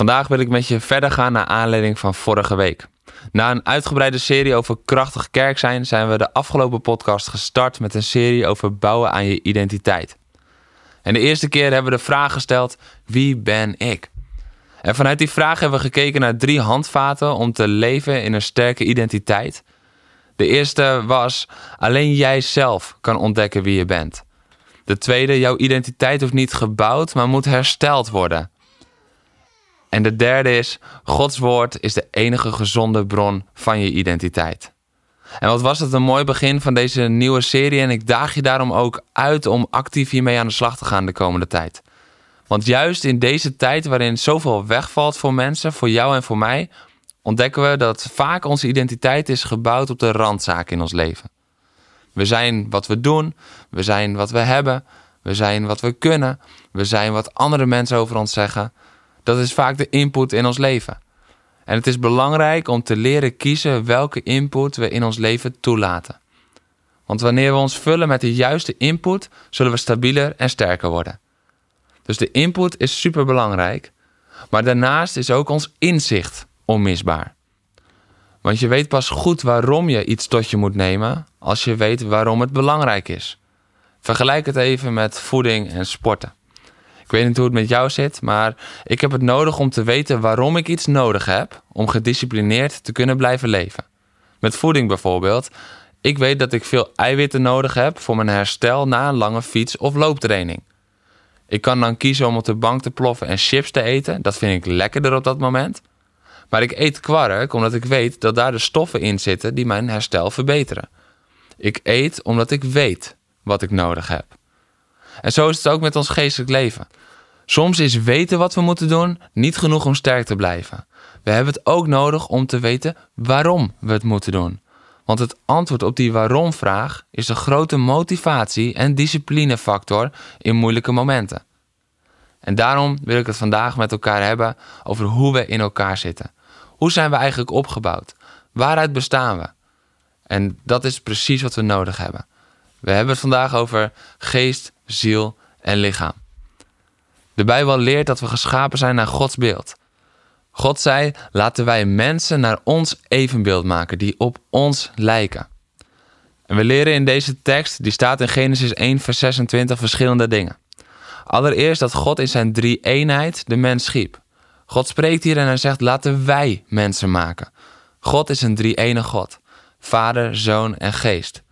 Vandaag wil ik met je verder gaan naar aanleiding van vorige week. Na een uitgebreide serie over krachtig kerk zijn, zijn we de afgelopen podcast gestart met een serie over bouwen aan je identiteit. En de eerste keer hebben we de vraag gesteld: wie ben ik? En vanuit die vraag hebben we gekeken naar drie handvaten om te leven in een sterke identiteit. De eerste was: alleen jij zelf kan ontdekken wie je bent. De tweede, jouw identiteit hoeft niet gebouwd, maar moet hersteld worden. En de derde is, Gods woord is de enige gezonde bron van je identiteit. En wat was het een mooi begin van deze nieuwe serie en ik daag je daarom ook uit om actief hiermee aan de slag te gaan de komende tijd. Want juist in deze tijd waarin zoveel wegvalt voor mensen, voor jou en voor mij, ontdekken we dat vaak onze identiteit is gebouwd op de randzaken in ons leven. We zijn wat we doen, we zijn wat we hebben, we zijn wat we kunnen, we zijn wat andere mensen over ons zeggen. Dat is vaak de input in ons leven. En het is belangrijk om te leren kiezen welke input we in ons leven toelaten. Want wanneer we ons vullen met de juiste input, zullen we stabieler en sterker worden. Dus de input is super belangrijk, maar daarnaast is ook ons inzicht onmisbaar. Want je weet pas goed waarom je iets tot je moet nemen als je weet waarom het belangrijk is. Vergelijk het even met voeding en sporten. Ik weet niet hoe het met jou zit, maar ik heb het nodig om te weten waarom ik iets nodig heb om gedisciplineerd te kunnen blijven leven. Met voeding bijvoorbeeld. Ik weet dat ik veel eiwitten nodig heb voor mijn herstel na een lange fiets- of looptraining. Ik kan dan kiezen om op de bank te ploffen en chips te eten. Dat vind ik lekkerder op dat moment. Maar ik eet kwark omdat ik weet dat daar de stoffen in zitten die mijn herstel verbeteren. Ik eet omdat ik weet wat ik nodig heb. En zo is het ook met ons geestelijk leven. Soms is weten wat we moeten doen niet genoeg om sterk te blijven. We hebben het ook nodig om te weten waarom we het moeten doen. Want het antwoord op die waarom-vraag is een grote motivatie en disciplinefactor in moeilijke momenten. En daarom wil ik het vandaag met elkaar hebben over hoe we in elkaar zitten. Hoe zijn we eigenlijk opgebouwd? Waaruit bestaan we? En dat is precies wat we nodig hebben. We hebben het vandaag over geest, ziel en lichaam. De Bijbel leert dat we geschapen zijn naar Gods beeld. God zei: laten wij mensen naar ons evenbeeld maken, die op ons lijken. En we leren in deze tekst, die staat in Genesis 1, vers 26, verschillende dingen. Allereerst dat God in zijn drie eenheid de mens schiep. God spreekt hier en hij zegt: laten wij mensen maken. God is een drie-ene God: Vader, Zoon en Geest.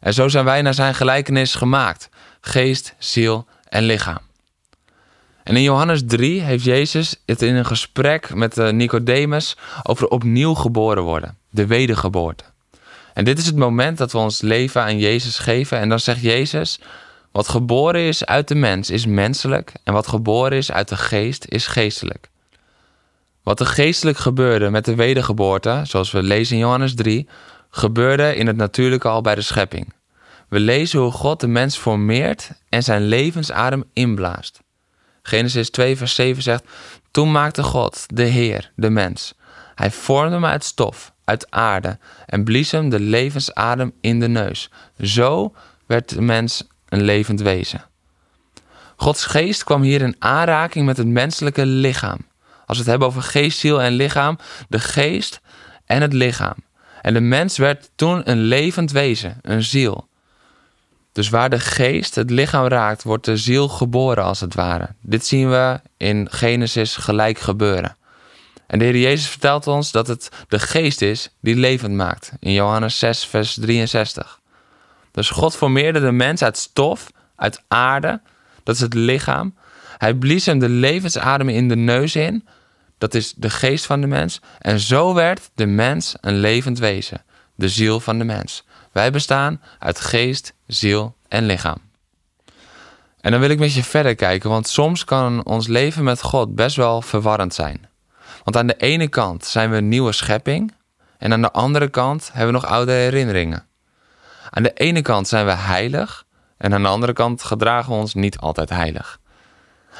En zo zijn wij naar zijn gelijkenis gemaakt: geest, ziel en lichaam. En in Johannes 3 heeft Jezus het in een gesprek met eh, Nicodemus over opnieuw geboren worden, de wedergeboorte. En dit is het moment dat we ons leven aan Jezus geven en dan zegt Jezus: wat geboren is uit de mens is menselijk en wat geboren is uit de geest is geestelijk. Wat er geestelijk gebeurde met de wedergeboorte, zoals we lezen in Johannes 3, gebeurde in het natuurlijke al bij de schepping. We lezen hoe God de mens formeert en zijn levensadem inblaast. Genesis 2, vers 7 zegt: Toen maakte God, de Heer, de mens. Hij vormde hem uit stof, uit aarde, en blies hem de levensadem in de neus. Zo werd de mens een levend wezen. Gods geest kwam hier in aanraking met het menselijke lichaam. Als we het hebben over geest, ziel en lichaam, de geest en het lichaam. En de mens werd toen een levend wezen, een ziel. Dus waar de geest het lichaam raakt, wordt de ziel geboren als het ware. Dit zien we in Genesis gelijk gebeuren. En de Heer Jezus vertelt ons dat het de geest is die levend maakt. In Johannes 6, vers 63. Dus God formeerde de mens uit stof, uit aarde. Dat is het lichaam. Hij blies hem de levensadem in de neus in. Dat is de geest van de mens. En zo werd de mens een levend wezen. De ziel van de mens. Wij bestaan uit geest, ziel en lichaam. En dan wil ik met je verder kijken, want soms kan ons leven met God best wel verwarrend zijn. Want aan de ene kant zijn we een nieuwe schepping en aan de andere kant hebben we nog oude herinneringen. Aan de ene kant zijn we heilig en aan de andere kant gedragen we ons niet altijd heilig.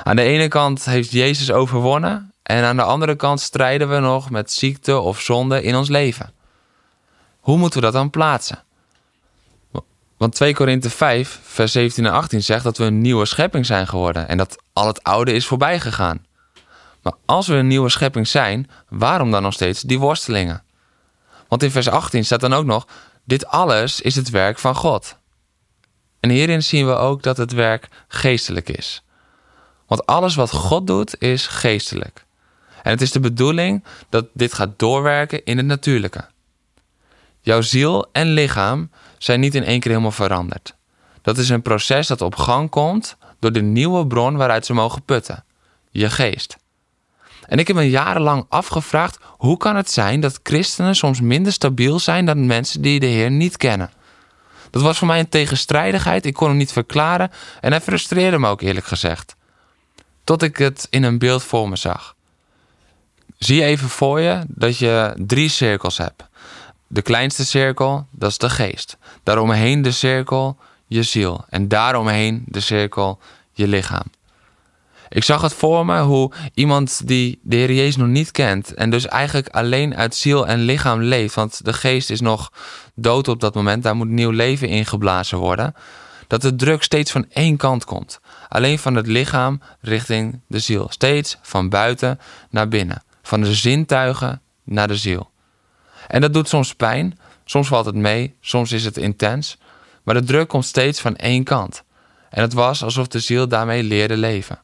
Aan de ene kant heeft Jezus overwonnen en aan de andere kant strijden we nog met ziekte of zonde in ons leven. Hoe moeten we dat dan plaatsen? Want 2 Korinthe 5, vers 17 en 18 zegt dat we een nieuwe schepping zijn geworden en dat al het oude is voorbij gegaan. Maar als we een nieuwe schepping zijn, waarom dan nog steeds die worstelingen? Want in vers 18 staat dan ook nog: Dit alles is het werk van God. En hierin zien we ook dat het werk geestelijk is. Want alles wat God doet is geestelijk. En het is de bedoeling dat dit gaat doorwerken in het natuurlijke. Jouw ziel en lichaam zijn niet in één keer helemaal veranderd. Dat is een proces dat op gang komt door de nieuwe bron waaruit ze mogen putten: je geest. En ik heb me jarenlang afgevraagd hoe kan het zijn dat christenen soms minder stabiel zijn dan mensen die de Heer niet kennen. Dat was voor mij een tegenstrijdigheid, ik kon hem niet verklaren en hij frustreerde me ook eerlijk gezegd. Tot ik het in een beeld voor me zag. Zie even voor je dat je drie cirkels hebt. De kleinste cirkel, dat is de geest. Daaromheen de cirkel, je ziel. En daaromheen de cirkel, je lichaam. Ik zag het voor me hoe iemand die de Heer Jezus nog niet kent en dus eigenlijk alleen uit ziel en lichaam leeft, want de geest is nog dood op dat moment, daar moet nieuw leven ingeblazen worden, dat de druk steeds van één kant komt. Alleen van het lichaam richting de ziel. Steeds van buiten naar binnen. Van de zintuigen naar de ziel. En dat doet soms pijn, soms valt het mee, soms is het intens, maar de druk komt steeds van één kant. En het was alsof de ziel daarmee leerde leven.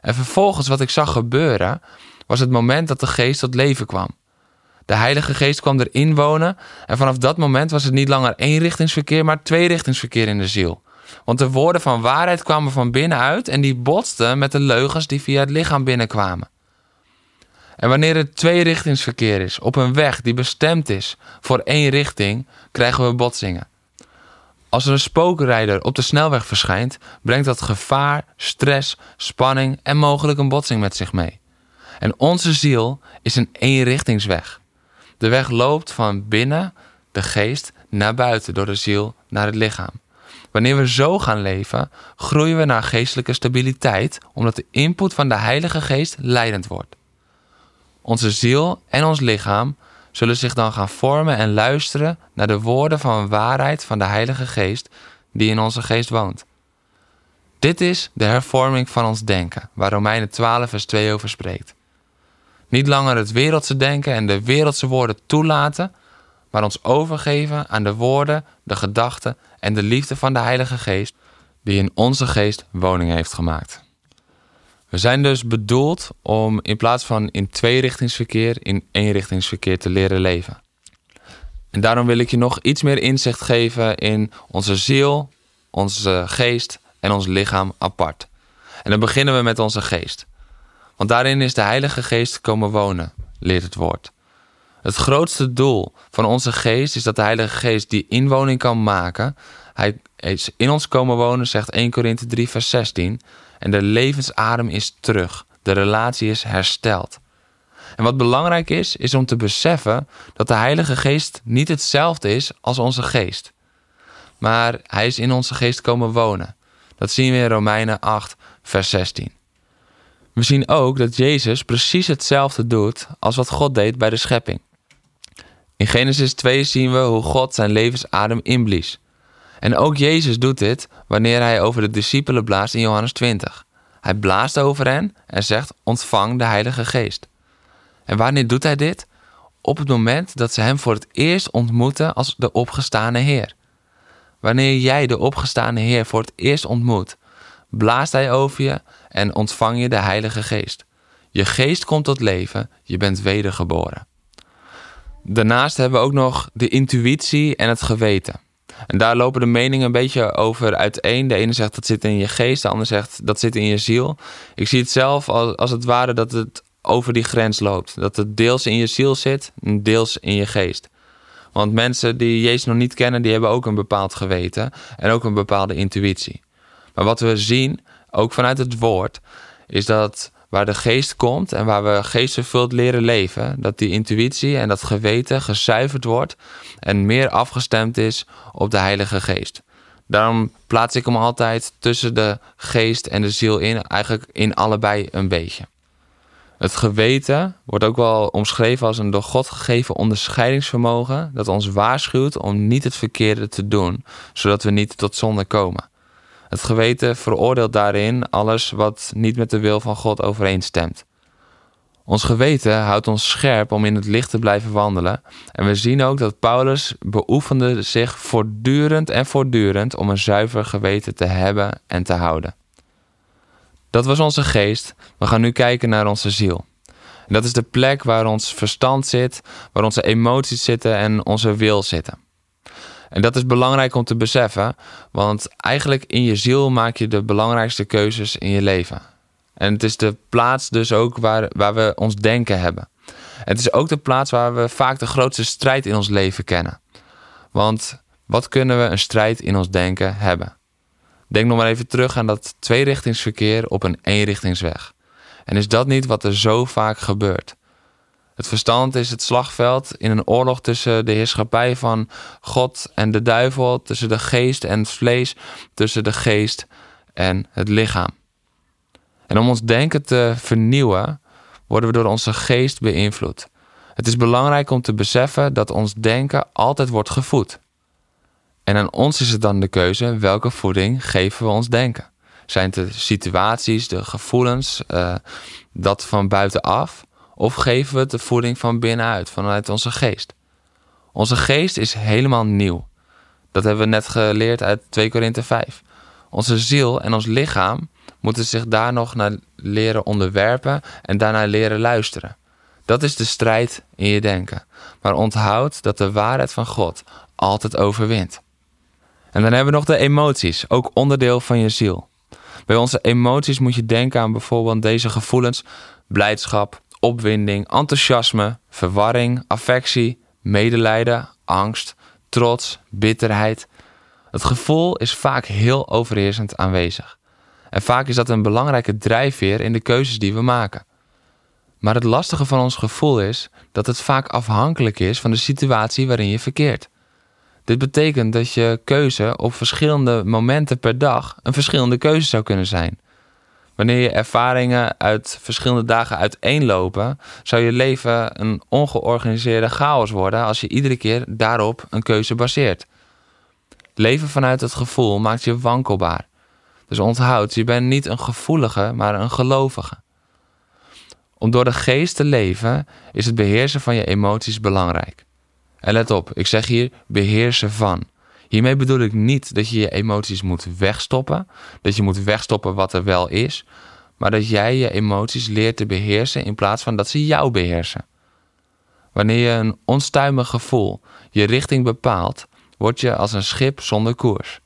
En vervolgens wat ik zag gebeuren, was het moment dat de geest tot leven kwam. De Heilige Geest kwam erin wonen en vanaf dat moment was het niet langer eenrichtingsverkeer, maar tweerichtingsverkeer in de ziel. Want de woorden van waarheid kwamen van binnenuit en die botsten met de leugens die via het lichaam binnenkwamen. En wanneer het tweerichtingsverkeer is, op een weg die bestemd is voor één richting, krijgen we botsingen. Als er een spookrijder op de snelweg verschijnt, brengt dat gevaar, stress, spanning en mogelijk een botsing met zich mee. En onze ziel is een eenrichtingsweg. De weg loopt van binnen, de geest, naar buiten, door de ziel naar het lichaam. Wanneer we zo gaan leven, groeien we naar geestelijke stabiliteit, omdat de input van de Heilige Geest leidend wordt. Onze ziel en ons lichaam zullen zich dan gaan vormen en luisteren naar de woorden van waarheid van de Heilige Geest die in onze geest woont. Dit is de hervorming van ons denken, waar Romeinen 12 vers 2 over spreekt. Niet langer het wereldse denken en de wereldse woorden toelaten, maar ons overgeven aan de woorden, de gedachten en de liefde van de Heilige Geest, die in onze geest woning heeft gemaakt. We zijn dus bedoeld om in plaats van in tweerichtingsverkeer in eenrichtingsverkeer te leren leven. En daarom wil ik je nog iets meer inzicht geven in onze ziel, onze geest en ons lichaam apart. En dan beginnen we met onze geest. Want daarin is de Heilige Geest komen wonen, leert het woord. Het grootste doel van onze geest is dat de Heilige Geest die inwoning kan maken. Hij is in ons komen wonen, zegt 1 Korinthe 3, vers 16. En de levensadem is terug. De relatie is hersteld. En wat belangrijk is, is om te beseffen dat de Heilige Geest niet hetzelfde is als onze geest. Maar hij is in onze geest komen wonen. Dat zien we in Romeinen 8, vers 16. We zien ook dat Jezus precies hetzelfde doet als wat God deed bij de schepping. In Genesis 2 zien we hoe God zijn levensadem inblies. En ook Jezus doet dit wanneer hij over de discipelen blaast in Johannes 20. Hij blaast over hen en zegt: Ontvang de Heilige Geest. En wanneer doet hij dit? Op het moment dat ze hem voor het eerst ontmoeten als de opgestane Heer. Wanneer jij de opgestane Heer voor het eerst ontmoet, blaast hij over je en ontvang je de Heilige Geest. Je geest komt tot leven, je bent wedergeboren. Daarnaast hebben we ook nog de intuïtie en het geweten. En daar lopen de meningen een beetje over uiteen. De ene zegt dat zit in je geest, de ander zegt dat zit in je ziel. Ik zie het zelf als, als het ware dat het over die grens loopt. Dat het deels in je ziel zit en deels in je geest. Want mensen die Jezus nog niet kennen, die hebben ook een bepaald geweten en ook een bepaalde intuïtie. Maar wat we zien, ook vanuit het woord, is dat waar de geest komt en waar we geestvervuld leren leven, dat die intuïtie en dat geweten gezuiverd wordt en meer afgestemd is op de Heilige Geest. Daarom plaats ik hem altijd tussen de geest en de ziel in, eigenlijk in allebei een beetje. Het geweten wordt ook wel omschreven als een door God gegeven onderscheidingsvermogen dat ons waarschuwt om niet het verkeerde te doen, zodat we niet tot zonde komen. Het geweten veroordeelt daarin alles wat niet met de wil van God overeenstemt. Ons geweten houdt ons scherp om in het licht te blijven wandelen. En we zien ook dat Paulus beoefende zich voortdurend en voortdurend om een zuiver geweten te hebben en te houden. Dat was onze geest. We gaan nu kijken naar onze ziel. Dat is de plek waar ons verstand zit, waar onze emoties zitten en onze wil zitten. En dat is belangrijk om te beseffen, want eigenlijk in je ziel maak je de belangrijkste keuzes in je leven. En het is de plaats dus ook waar, waar we ons denken hebben. Het is ook de plaats waar we vaak de grootste strijd in ons leven kennen. Want wat kunnen we een strijd in ons denken hebben? Denk nog maar even terug aan dat tweerichtingsverkeer op een eenrichtingsweg. En is dat niet wat er zo vaak gebeurt? Het verstand is het slagveld in een oorlog tussen de heerschappij van God en de duivel, tussen de geest en het vlees, tussen de geest en het lichaam. En om ons denken te vernieuwen, worden we door onze geest beïnvloed. Het is belangrijk om te beseffen dat ons denken altijd wordt gevoed. En aan ons is het dan de keuze welke voeding geven we ons denken. Zijn het de situaties, de gevoelens, uh, dat van buitenaf? Of geven we het de voeding van binnenuit, vanuit onze geest? Onze geest is helemaal nieuw. Dat hebben we net geleerd uit 2 Korinthe 5. Onze ziel en ons lichaam moeten zich daar nog naar leren onderwerpen en daarna leren luisteren. Dat is de strijd in je denken. Maar onthoud dat de waarheid van God altijd overwint. En dan hebben we nog de emoties, ook onderdeel van je ziel. Bij onze emoties moet je denken aan bijvoorbeeld deze gevoelens: blijdschap, opwinding, enthousiasme, verwarring, affectie, medelijden, angst, trots, bitterheid. Het gevoel is vaak heel overheersend aanwezig. En vaak is dat een belangrijke drijfveer in de keuzes die we maken. Maar het lastige van ons gevoel is dat het vaak afhankelijk is van de situatie waarin je verkeert. Dit betekent dat je keuze op verschillende momenten per dag een verschillende keuze zou kunnen zijn. Wanneer je ervaringen uit verschillende dagen uiteenlopen, zou je leven een ongeorganiseerde chaos worden als je iedere keer daarop een keuze baseert. Leven vanuit het gevoel maakt je wankelbaar. Dus onthoud, je bent niet een gevoelige, maar een gelovige. Om door de geest te leven is het beheersen van je emoties belangrijk. En let op, ik zeg hier beheersen van. Hiermee bedoel ik niet dat je je emoties moet wegstoppen, dat je moet wegstoppen wat er wel is, maar dat jij je emoties leert te beheersen in plaats van dat ze jou beheersen. Wanneer je een onstuimig gevoel je richting bepaalt, word je als een schip zonder koers.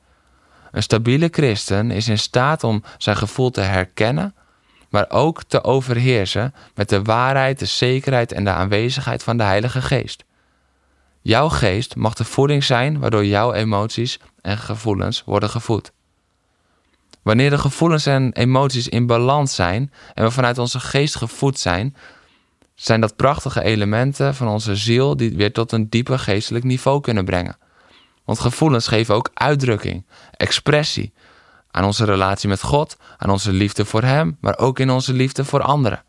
Een stabiele christen is in staat om zijn gevoel te herkennen, maar ook te overheersen met de waarheid, de zekerheid en de aanwezigheid van de Heilige Geest. Jouw geest mag de voeding zijn waardoor jouw emoties en gevoelens worden gevoed. Wanneer de gevoelens en emoties in balans zijn en we vanuit onze geest gevoed zijn, zijn dat prachtige elementen van onze ziel die weer tot een dieper geestelijk niveau kunnen brengen. Want gevoelens geven ook uitdrukking, expressie aan onze relatie met God, aan onze liefde voor Hem, maar ook in onze liefde voor anderen.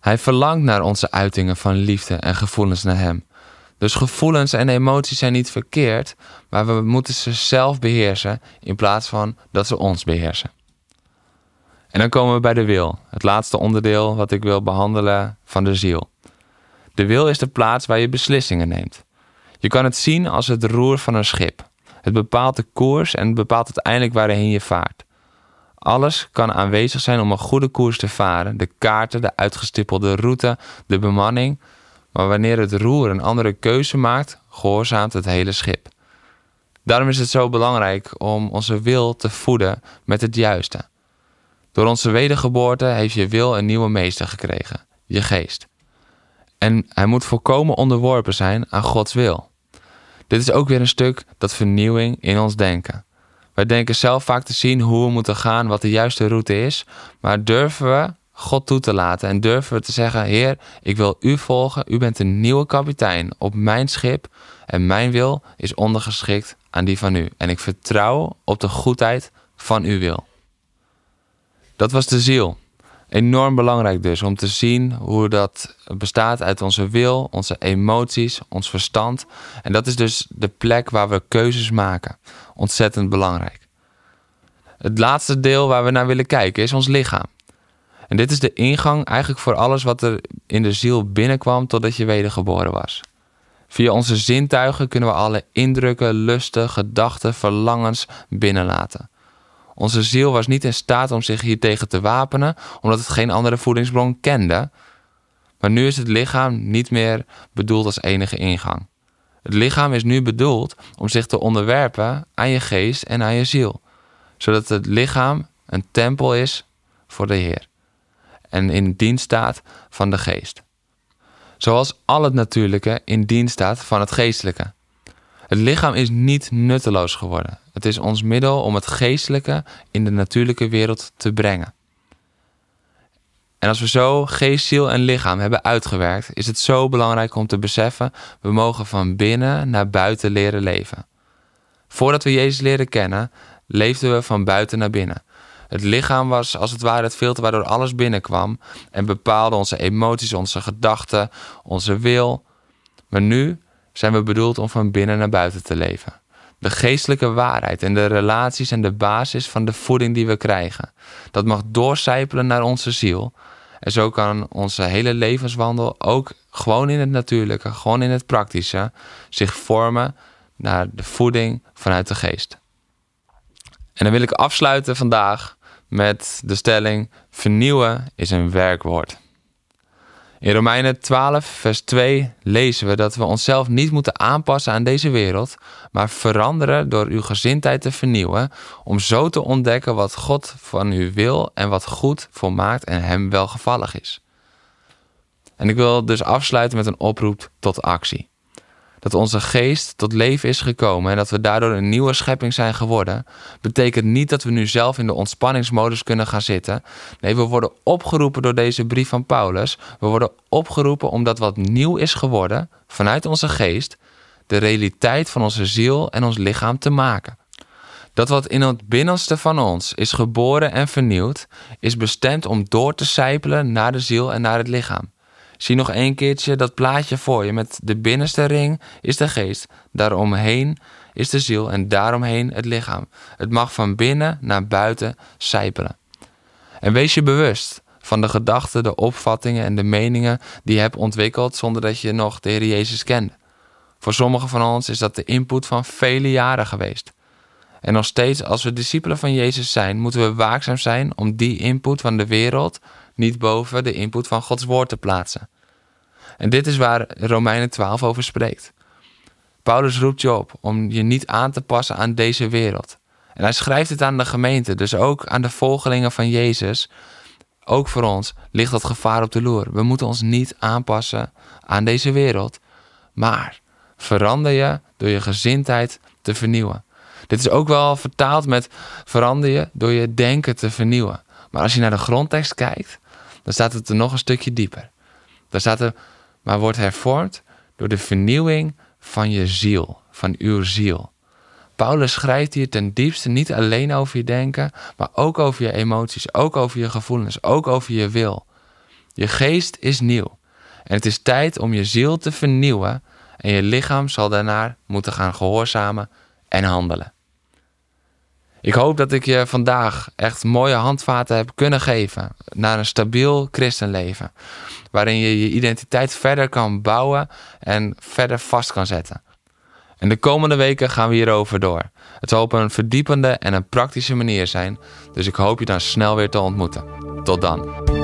Hij verlangt naar onze uitingen van liefde en gevoelens naar Hem. Dus gevoelens en emoties zijn niet verkeerd, maar we moeten ze zelf beheersen in plaats van dat ze ons beheersen. En dan komen we bij de wil, het laatste onderdeel wat ik wil behandelen van de ziel. De wil is de plaats waar je beslissingen neemt. Je kan het zien als het roer van een schip. Het bepaalt de koers en het bepaalt uiteindelijk waarheen je vaart. Alles kan aanwezig zijn om een goede koers te varen: de kaarten, de uitgestippelde route, de bemanning, maar wanneer het roer een andere keuze maakt, gehoorzaamt het hele schip. Daarom is het zo belangrijk om onze wil te voeden met het juiste. Door onze wedergeboorte heeft je wil een nieuwe meester gekregen, je geest. En hij moet volkomen onderworpen zijn aan Gods wil. Dit is ook weer een stuk dat vernieuwing in ons denken. Wij denken zelf vaak te zien hoe we moeten gaan, wat de juiste route is, maar durven we God toe te laten en durven we te zeggen: Heer, ik wil u volgen. U bent een nieuwe kapitein op mijn schip en mijn wil is ondergeschikt aan die van u. En ik vertrouw op de goedheid van uw wil. Dat was de ziel. Enorm belangrijk dus om te zien hoe dat bestaat uit onze wil, onze emoties, ons verstand. En dat is dus de plek waar we keuzes maken. Ontzettend belangrijk. Het laatste deel waar we naar willen kijken is ons lichaam. En dit is de ingang eigenlijk voor alles wat er in de ziel binnenkwam totdat je wedergeboren was. Via onze zintuigen kunnen we alle indrukken, lusten, gedachten, verlangens binnenlaten. Onze ziel was niet in staat om zich hiertegen te wapenen, omdat het geen andere voedingsbron kende. Maar nu is het lichaam niet meer bedoeld als enige ingang. Het lichaam is nu bedoeld om zich te onderwerpen aan je geest en aan je ziel, zodat het lichaam een tempel is voor de Heer en in dienst staat van de geest. Zoals al het natuurlijke in dienst staat van het geestelijke. Het lichaam is niet nutteloos geworden. Het is ons middel om het geestelijke in de natuurlijke wereld te brengen. En als we zo geest, ziel en lichaam hebben uitgewerkt, is het zo belangrijk om te beseffen: we mogen van binnen naar buiten leren leven. Voordat we Jezus leren kennen, leefden we van buiten naar binnen. Het lichaam was als het ware het filter waardoor alles binnenkwam en bepaalde onze emoties, onze gedachten, onze wil. Maar nu zijn we bedoeld om van binnen naar buiten te leven. De geestelijke waarheid en de relaties en de basis van de voeding die we krijgen. Dat mag doorcijpelen naar onze ziel. En zo kan onze hele levenswandel ook gewoon in het natuurlijke, gewoon in het praktische, zich vormen naar de voeding vanuit de geest. En dan wil ik afsluiten vandaag met de stelling: vernieuwen is een werkwoord. In Romeinen 12, vers 2 lezen we dat we onszelf niet moeten aanpassen aan deze wereld, maar veranderen door uw gezindheid te vernieuwen, om zo te ontdekken wat God van u wil en wat goed volmaakt en hem welgevallig is. En ik wil dus afsluiten met een oproep tot actie dat onze geest tot leven is gekomen en dat we daardoor een nieuwe schepping zijn geworden, betekent niet dat we nu zelf in de ontspanningsmodus kunnen gaan zitten. Nee, we worden opgeroepen door deze brief van Paulus. We worden opgeroepen omdat wat nieuw is geworden vanuit onze geest, de realiteit van onze ziel en ons lichaam te maken. Dat wat in het binnenste van ons is geboren en vernieuwd, is bestemd om door te sijpelen naar de ziel en naar het lichaam. Zie nog een keertje dat plaatje voor je met de binnenste ring is de geest, daaromheen is de ziel en daaromheen het lichaam. Het mag van binnen naar buiten sijpelen. En wees je bewust van de gedachten, de opvattingen en de meningen die je hebt ontwikkeld zonder dat je nog de Heer Jezus kende. Voor sommigen van ons is dat de input van vele jaren geweest. En nog steeds, als we discipelen van Jezus zijn, moeten we waakzaam zijn om die input van de wereld niet boven de input van Gods woord te plaatsen. En dit is waar Romeinen 12 over spreekt. Paulus roept je op om je niet aan te passen aan deze wereld. En hij schrijft het aan de gemeente, dus ook aan de volgelingen van Jezus. Ook voor ons ligt dat gevaar op de loer. We moeten ons niet aanpassen aan deze wereld, maar verander je door je gezindheid te vernieuwen. Dit is ook wel vertaald met verander je door je denken te vernieuwen. Maar als je naar de grondtekst kijkt, dan staat het er nog een stukje dieper. Daar staat er, maar wordt hervormd door de vernieuwing van je ziel, van uw ziel. Paulus schrijft hier ten diepste niet alleen over je denken, maar ook over je emoties, ook over je gevoelens, ook over je wil. Je geest is nieuw en het is tijd om je ziel te vernieuwen en je lichaam zal daarnaar moeten gaan gehoorzamen en handelen. Ik hoop dat ik je vandaag echt mooie handvaten heb kunnen geven naar een stabiel christenleven. Waarin je je identiteit verder kan bouwen en verder vast kan zetten. En de komende weken gaan we hierover door. Het zal op een verdiepende en een praktische manier zijn. Dus ik hoop je dan snel weer te ontmoeten. Tot dan.